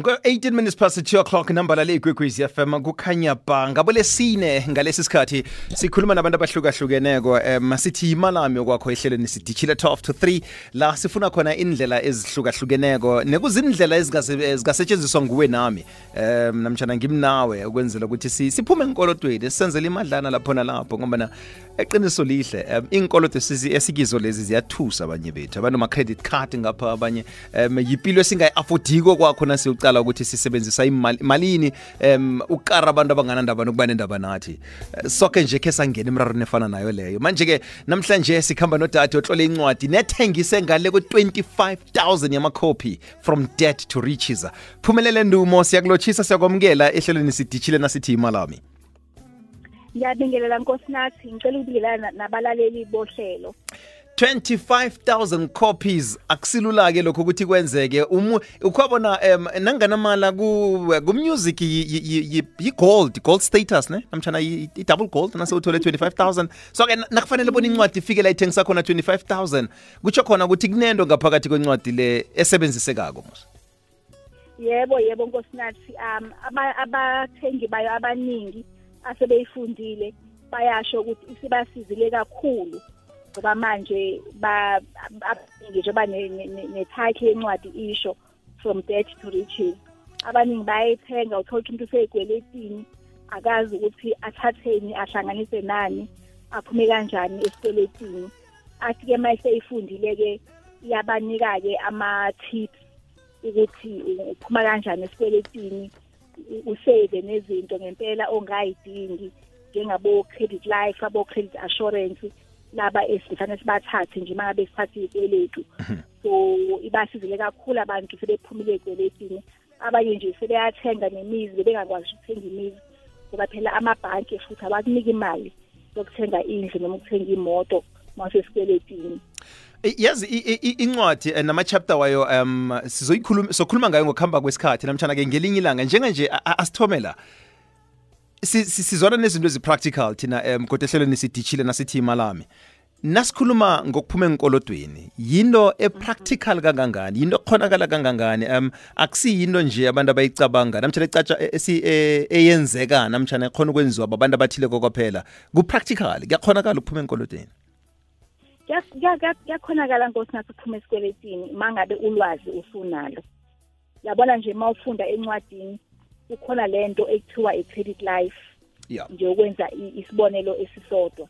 ngo-18 minutes past 2 o'clock inambala leyigwegwezi fm kukhanya ba ngabulesine ngalesi sikhathi sikhuluma nabantu abahlukahlukeneko um sithi imalami okwakho ehlelweni sidishile 12 to 3 la sifuna khona indlela ezihlukahlukeneko nekuzindlela ezikasetshenziswa nguwe nami. Um namtshana ngimnawe ukwenzela ukuthi siphume enkolodweni sisenzele imadlana lapho nalapho ngoba eqiniso lihle um inkolodo esikizo lezi ziyathusa abanye bethu. Abantu ma-credit card ngapha abanye um yipilo esingayi-afodiko kwakho nasiyocala ukuthi sisebenzisa imalini um ukukara abantu abanganandaba nokuba nendaba nathi. Soke nje khe sangena emrarweni efana nayo leyo. Manje-ke namhlanje sikhamba nodade otlole incwadi nethengise ngale ku-25 000 yamakhophi from debt to riches. Phumelele ndumo siyakulotshisa siyakwamukela ehlelweni sidishile nasithi imalami ngiyabingelela nkosinathi ngicela ukubingelela nabalaleli bohlelo. 25000 copies. Akusilula-ke lokho ukuthi kwenzeke. Ukhwabona um nanganamala ku-music yi-gold gold status ne? Namtshana i-double gold nase uthole 25000 so-ke nakufanele bona incwadi ifike la ithengisa khona 25000 kutsho khona ukuthi kunento ngaphakathi kwencwadi le esebenzisekako mos. Yebo yebo nkosinathi um abathengi bayo abaningi asebeyifundile bayasho ukuthi isibasizile kakhulu. Ngoba manje ba abaningi njengoba ne-title yencwadi isho from debt to riches. Abaningi bayayithenga uthola ukuthi umuntu useyigweletini akazi ukuthi athatheni ahlanganise nani aphume kanjani esikweletini athi-ke uma eseyifundile-ke iyabanika-ke ama-tips ukuthi uphuma kanjani esikweletini usave nezinto ngempela ongayidingi njengabo credit life abo credit assurance laba esifanele sibathathe nje mangabe sithatha izikweletu so ibasizile kakhulu abantu sebephumile ezikweletini abanye nje sebeyathenga nemizi bebengakwazi ukuthenga imizi ngoba phela amabhanki futhi abakunika imali yokuthenga indlu noma ukuthenga imoto masesikweletini yazi incwadi nama-chapter wayo um sizoyikhuluma sokhuluma ngayo ngokuhamba kwesikhathi. Namtshana-ke ngelinye ilanga njenganje asithome la sizona nezinto ezi-practical thina um kodwa ehlelweni sidishile nasithi imalami nasikhuluma ngokuphuma enkolodweni. Yinto epractical kangangani? Yinto ekhonakala kangangani? Um akusiyinto nje abantu abayicabanga. Namtshana ecatsha eyenzeka namtshana ekhona ukwenziwa babantu abathile kokuphela kupractical kuyakhonakala ukuphuma enkolodweni? Kuyakhonakala nkosinathi uphuma esikweletini uma ngabe ulwazi usunalo. Yabona nje uma ufunda encwadini kukhona lento ekuthiwa i-credit life nje ukwenza isibonelo esisodwa.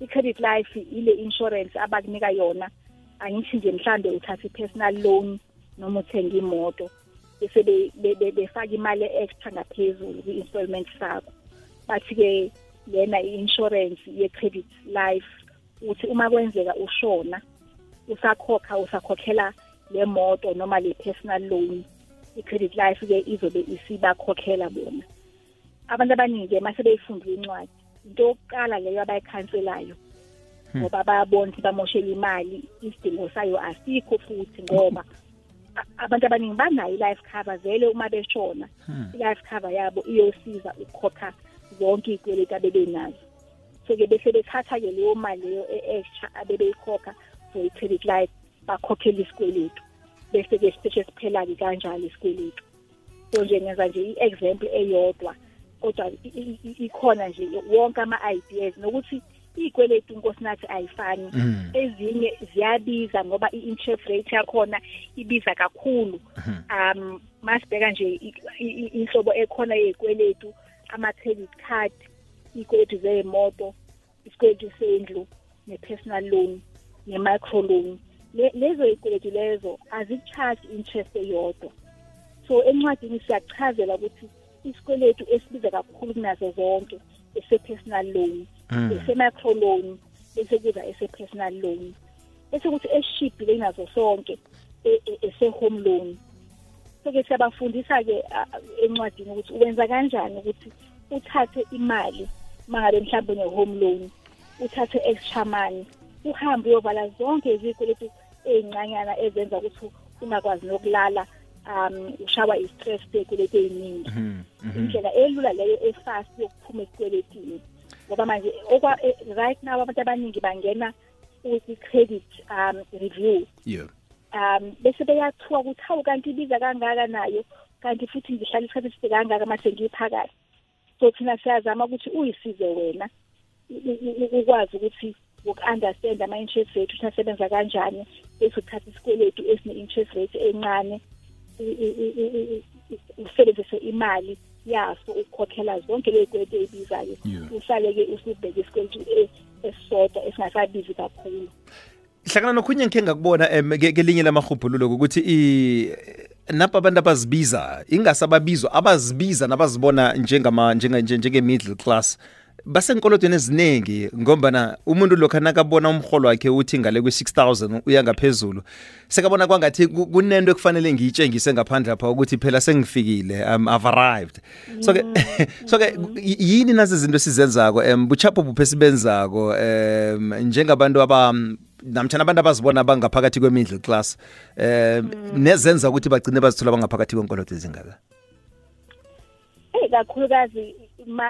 I-credit life ile insurance abakunika yona angithi nje mhlambe uthatha i-personal loan noma uthenga imoto bese befaka imali extra ngaphezulu kwi-installment sakho. Bathi-ke lena i-insurance ye-credit life uthi uma kwenzeka ushona usakhokha usakhokhela le moto noma le personal loan i-credit life ke izobe isibakhokhela bona. Abantu abaningi mase beyifundile incwadi into yokuqala leyo abayikhanselayo ngoba bayabona ukuthi bamoshela imali isidingo sayo asikho futhi ngoba abantu abaningi banayo i-life cover vele uma beshona i-life cover yabo iyosiza ukukhokha zonke iy'kweletu abebenazo. So-ke bese bethatha-ke leyo mali leyo e-extra abebeyikhokha for i-credit life bakhokhela isikweletu. Bese-ke siseshe siphela-ke kanjalo isikweletu. So nje ngenza nje i-example eyodwa kodwa ikhona nje wonke ama-ideas nokuthi iy'kweletu nkosinathi ayifani. Ezinye ziyabiza ngoba i-interest rate yakhona ibiza kakhulu. Um masibheka nje inhlobo ekhona yey'kweletu ama-credit card iy'kweletu zey'moto isikweletu sendlu ne-personal loan ne-micro loan. Lezo y'kweletu lezo azikucharge interest eyodwa. So encwadini siyachazela ukuthi isikweletu esibiza kakhulu kunazo zonke ese-personal loan ese-micro loan bese kuza ese-personal loan. Bese kuthi eshibhi lenazo sonke ese-home loan. So-ke siyabafundisa-ke encwadini ukuthi uwenza kanjani ukuthi uthathe imali mangabe mhlawumbe une-home loan uthathe extra money uhambe uyovala zonke izikweletu ey'ncanyana ezenza ukuthi ungakwazi nokulala um ushawa i-stress sey'kweletu ey'ningi indlela elula leyo efast yokuphuma esikweletini ngoba manje right now abantu abaningi bangena kwi-credit um review. Yeah. um bese beyathuka ukuthi hawu kanti ibiza kangaka nayo? Kanti futhi ngihlala isikhathi eside kangaka mase ngiyiphakathi so thina siyazama ukuthi uyisize wena ukwazi ukuthi uku-understand ama-interest rate ukuthi asebenza kanjani bese uthatha isikweletu esine-interest rate encane usebenzise imali yaso ukukhokhela zonke ley'kweletu ey'bizayo. Uhlale-ke usubheke isikweletu e, esisodwa esingasabizi kakhulu. Hlangana nokhunye ngikhe ngakubona um kelinye lamahubhululo ukuthi napa abantu abazibiza ingasababizwa abazibiza nabazibona njengama njenge middle class basenkolodweni eziningi ngombana umuntu lokho nakabona umholo wakhe uthi ngale kwe-6000 uya ngaphezulu sekabona kwangathi kunento ekufanele ngiyitshengise ngaphandle lapha ukuthi phela sengifikile um, i've arrived. So ke so ke yini nazi izinto esizenzako um buchapho buphe esibenzako um njengabantu aba namtshana abantu abazibona bangaphakathi kwe-middle class um nezenza ukuthi bagcine bazithola bangaphakathi kwenkolodo ezingaka? Eyi kakhulukazi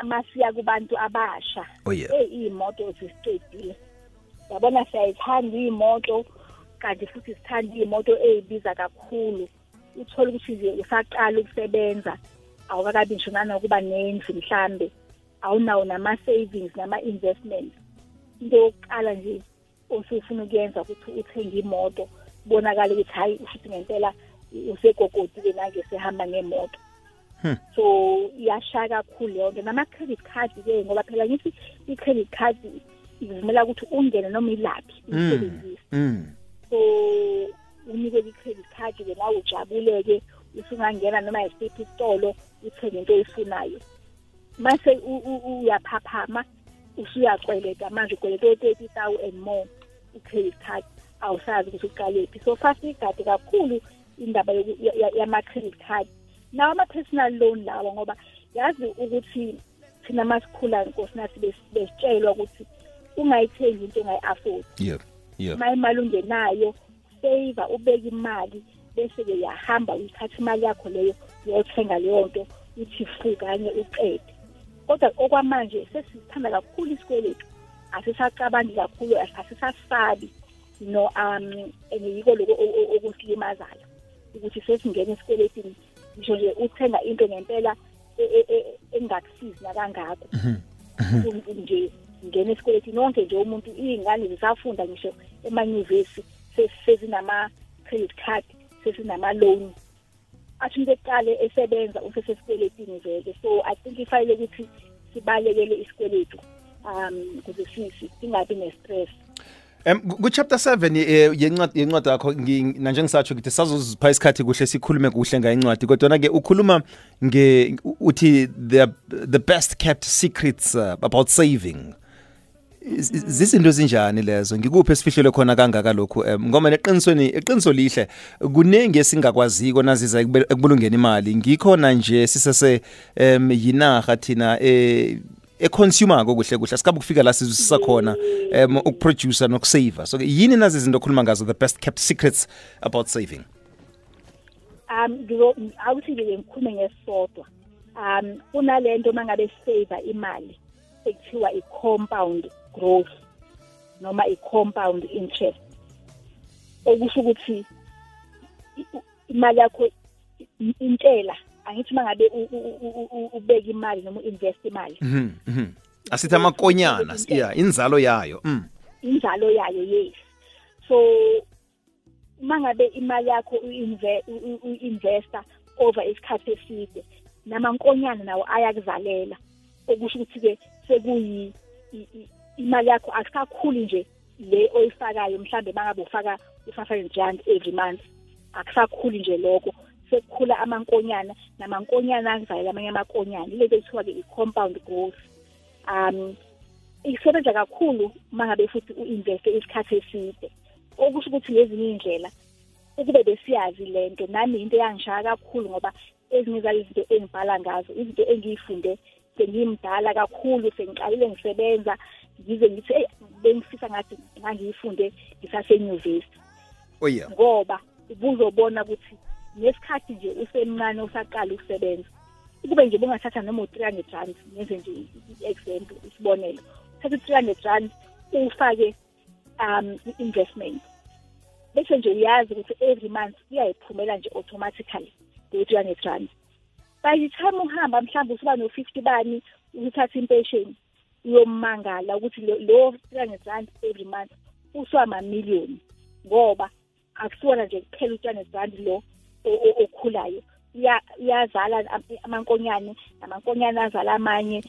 masiya kubantu abasha oh, yeah. iy'moto zisiqedile. Yabona siyayithanda iy'moto kanti futhi sithanda iy'moto ey'biza kakhulu. Uthole ukuthi nje usaqala ukusebenza awukakabi ngisho nanokuba nendlu mhlambe awunawo nama-savings nama-investments into yokuqala nje osufuna ukuyenza ukuthi uthenge imoto kubonakala ukuthi hhayi futhi ngempela usegogodile nange sehamba ngemoto Hmm. so iyashaya kakhulu leyo nto nama-credit card ke ngoba phela ngithi i-credit card ivumela ukuthi ungene noma ilaphi hmm. uyisebenzise hmm. so unikele i-credit card ke nawe ujabuleke usungangena noma yisiphi isitolo uthenge into oyifunayo mase uyaphaphama usuyacweleta manje ukweleta o-thirty thou and more i-credit card awusazi ukuthi uqalephi so fast igade kakhulu indaba yama-credit card. Nawo ama-personal loan lawa ngoba yazi ukuthi thina masikhula nkosi nathi besitshelwa ukuthi ungayithengi into ongayi-afford. Yep yep ma imali ungenayo save ubeke imali bese-ke yahamba uyithatha imali yakho leyo uyothenga leyo nto uthi fu kanye uqede. Kodwa okwamanje sesithanda kakhulu isikweletu. Asisacabangi kakhulu asisasabi no um yiko lokho okusilimazayo ukuthi sesingena esikweletini ngisho nje uthenga into ngempela e, e, e, engakusizi nakangako. Mhm. nje ngena esikweletini wonke nje umuntu iy'ngane zisafunda ngisho emanyuvesi sezinama-credit card sesinama-loan athi umuntu ekuqale esebenza usesesikweletini vele so i think ifanele ukuthi sibalekele isikweletu um ukuze singabi ne-stress. Um ku-chapter 7 yencwadi yencwadi yakho nanje ngisatsho ukuthi sazozipha isikhathi kuhle sikhulume kuhle ngayincwadi kodwa ke ukhuluma nge uthi the the best kept secrets uh, about saving. Zizinto ezinjani lezo? Ngikuphi esifihlelwe khona kangaka lokhu um ngoba neqinisweni iqiniso lihle. Kuningi esingakwaziko naziza ekubulungeni imali. Ngikhona nje sisese um yinaha thina eh econsumer kuhle kuhle. Sikabe kufika la sizwisisa khona um ukuproducer nokusave so yini nazi izinto okhuluma ngazo the best kept secrets about saving? Um awuthi ngike ngikhulume ngesodwa. Um kunalento mangabe save imali ekuthiwa i-compound growth noma i-compound interest. Okusho ukuthi imali yakho intela angithi mangabe ubeka imali noma uinvest imali. Mhm mhm. Asithi amakonyana yeah inzalo yayo mm. Inzalo yayo yes. So mangabe imali yakho uinvesta over isikhathi eside namankonyana nawo ayakuzalela okusho ukuthi ke sekuyi imali yakho akusakhuli nje le oyifakayo mhlambe mangabe ufaka u500 rand every month. Akusakhuli nje lokho. Sekukhula amankonyana namankonyana akuzalela amanye amankonyana. Ilento ekuthiwa-ke i-compound growth. Um isebenza kakhulu mangabe futhi u-investe isikhathi eside. Okusho ukuthi ngezinye iy'ndlela ukube besiyazi lento nami into eyangishaya kakhulu ngoba ezinye zalezinto engibhala ngazo izinto engiy'funde sengimdala kakhulu sengiqalile ngisebenza ngize ngithi eyi bengifisa ngathi ngangiyifunde ngisasenyuvesi oh yeah. Ngoba ubuzobona ukuthi ngesikhathi nje usemncane usaqala ukusebenza ukube nje bungathatha noma u-three hundred rand ngenze nje i-example isibonelo. Uthatha u-three hundred rand ufake um i-investment. Bese nje uyazi ukuthi every month kuyayiphumela nje automatically le three hundred rand. By the time uhamba mhlawumbe usuba no-fifty bani ukuthatha impesheni uyommangala ukuthi lo three hundred rand every month usuwamamiliyoni ngoba akusiwona nje kuphela hundred rand lo okhulayo. Iyazala amankonyane namankonyane azala amanye.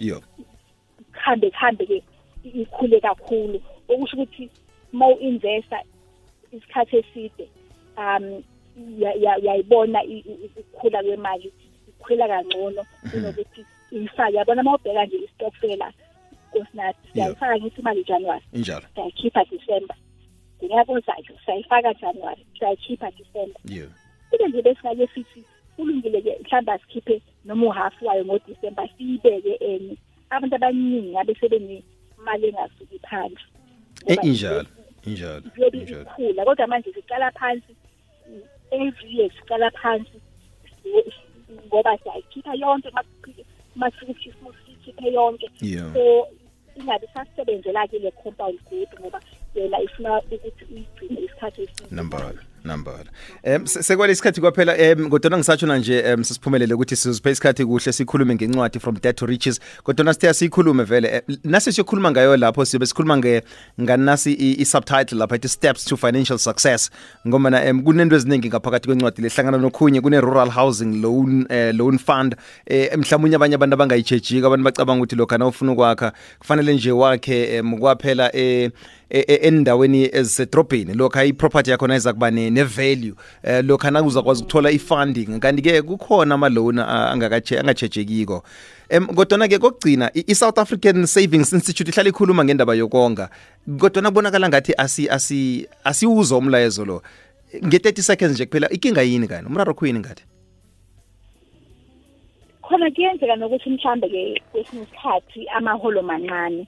Kuhambe kuhambe-ke ikhule kakhulu. Okusho ukuthi uma u-investa isikhathi eside um uyayibona ukukhula kwemali ikhula kangcono kunokuthi uyifake. Yabona uma ubheka nje istokfela nkosinathi siyayifaka ngithi imali januwari injalo. Siyayikhipha disemba ngonyaka ozayo siyayifaka januwari siyayikhipha disemba kube nje besingake sithi kulungile-ke mhlawumbe asikhiphe noma uhafu wayo ngodisemba siyibeke enye. Abantu abaningi ngabe sebenemali engasuki phansi. Injalo injalo kuyobe ikhula kodwa manje siqala phansi every year siqala phansi ngoba siyayikhipha yonke masikhiphe yonke. So ingabe sasebenzela-ke le compound good ngoba yena ifuna ukuthi uyigcine isikhathi eside number nambala em sekwale isikhathi kwaphela em kodwa ngisatsho nje em sisiphumelele ukuthi sizophe isikhathi kuhle sikhulume ngencwadi from death to riches. Kodwa sithe sikhulume vele nasi siyokhuluma ngayo lapho sibe sikhuluma nge nganasi i-subtitle lapha ithi steps to financial success. Ngoba na em kunento eziningi ngaphakathi kwencwadi lehlangana nokhunye kune rural housing loan eh, loan fund. Eh, mhlawumnye abanye abantu abangayitshejika abantu bacabanga ukuthi lokho na ufuna ukwakha kufanele nje wakhe em kwaphela eh E, e, endaweni ezisedrobheni lokho i-property yakho iza kuba ne-value eh lokho uzakwazi ukuthola i-funding. Kanti ke kukhona ama-loan angatshejekiko em kodwa ke kokugcina i-South African Savings Institute ihlala ikhuluma ngendaba yokonga. Kodwa kubonakala ngathi asi asi asiwuzo umlayezo lo. Nge-30 seconds nje kuphela ikinga yini kani? Umraro khuyini ngathi? Khona kuyenzeka nokuthi mhlambe ke kwesinye isikhathi amaholo mancane.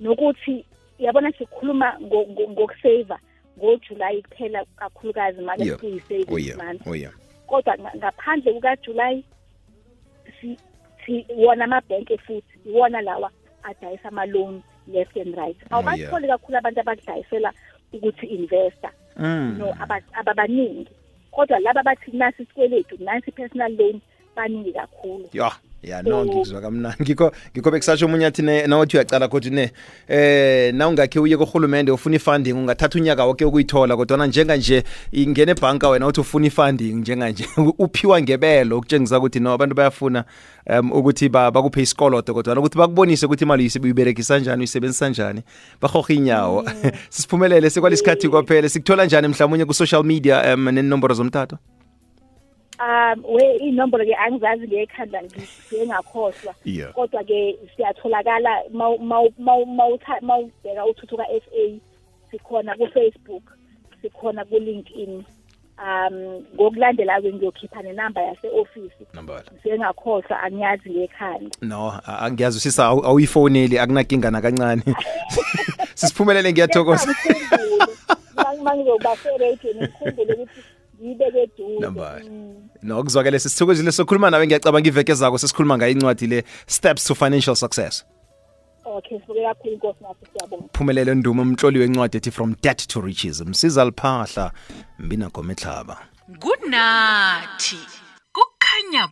Nokuthi uyabona sikhuluma ngokuseva ngoJuly kuphela kakhulukazi manje kuyi-savings month kodwa ngaphandle kukaJuly si wona amabhenki futhi iwona lawa adayisa ama-loan left and right. Awubatholi kakhulu abantu abakudayisela ukuthi investor mm. no ababaningi. Kodwa laba bathi nasi isikweletu nansi personal loan baningi kakhulu. Ya. Ya no ngikuzwa kamnandi. Ngikho ngikho bekusasho umunye athi nawathi uyacala kodwa ne eh na ungakhe uye kohulumende ufuna ifunding ungathatha unyaka wonke ukuyithola kodwa njenga nje ingene ebhanka wena uthi ufuna ifunding njenga nje uphiwa ngebelo ukutshengisa ukuthi no abantu bayafuna um ukuthi bakuphe isikolodo kodwa ukuthi bakubonise ukuthi imali uyiberegisa kanjani uyisebenzisa kanjani bahohe inyawo. Mm. sisiphumelele sekwalesikhathi kwaphela. Sikuthola njani mhlawumnye ku social media um nenombolo zomtato? Um we inombolo ke angizazi ngekhanda ngifike ngakhohlwa. Kodwa ke siyatholakala mawubheka uthuthuka SA sikhona ku Facebook sikhona ku LinkedIn um ngokulandela ke ngiyokhipha nenamba yase office ngifike ngakhohlwa angiyazi ngekhanda no angiyazi usisa awuyifoneli akunakinga nakancane sisiphumelele ngiyathokoza. Mangizoba se radio ngikhumbule ukuthi ngiyibeke duze no kuzwakele sisithokozile sokhuluma nawe ngiyacabanga iveke zakho sesikhuluma ngayo incwadi le steps to financial success. Okay sibuke kakhulu inkosi nathi siyabonga. Phumelele nduma umtloli wencwadi ethi from debt to riches msiza liphahla mbina gometlhaba kunathi kukhanya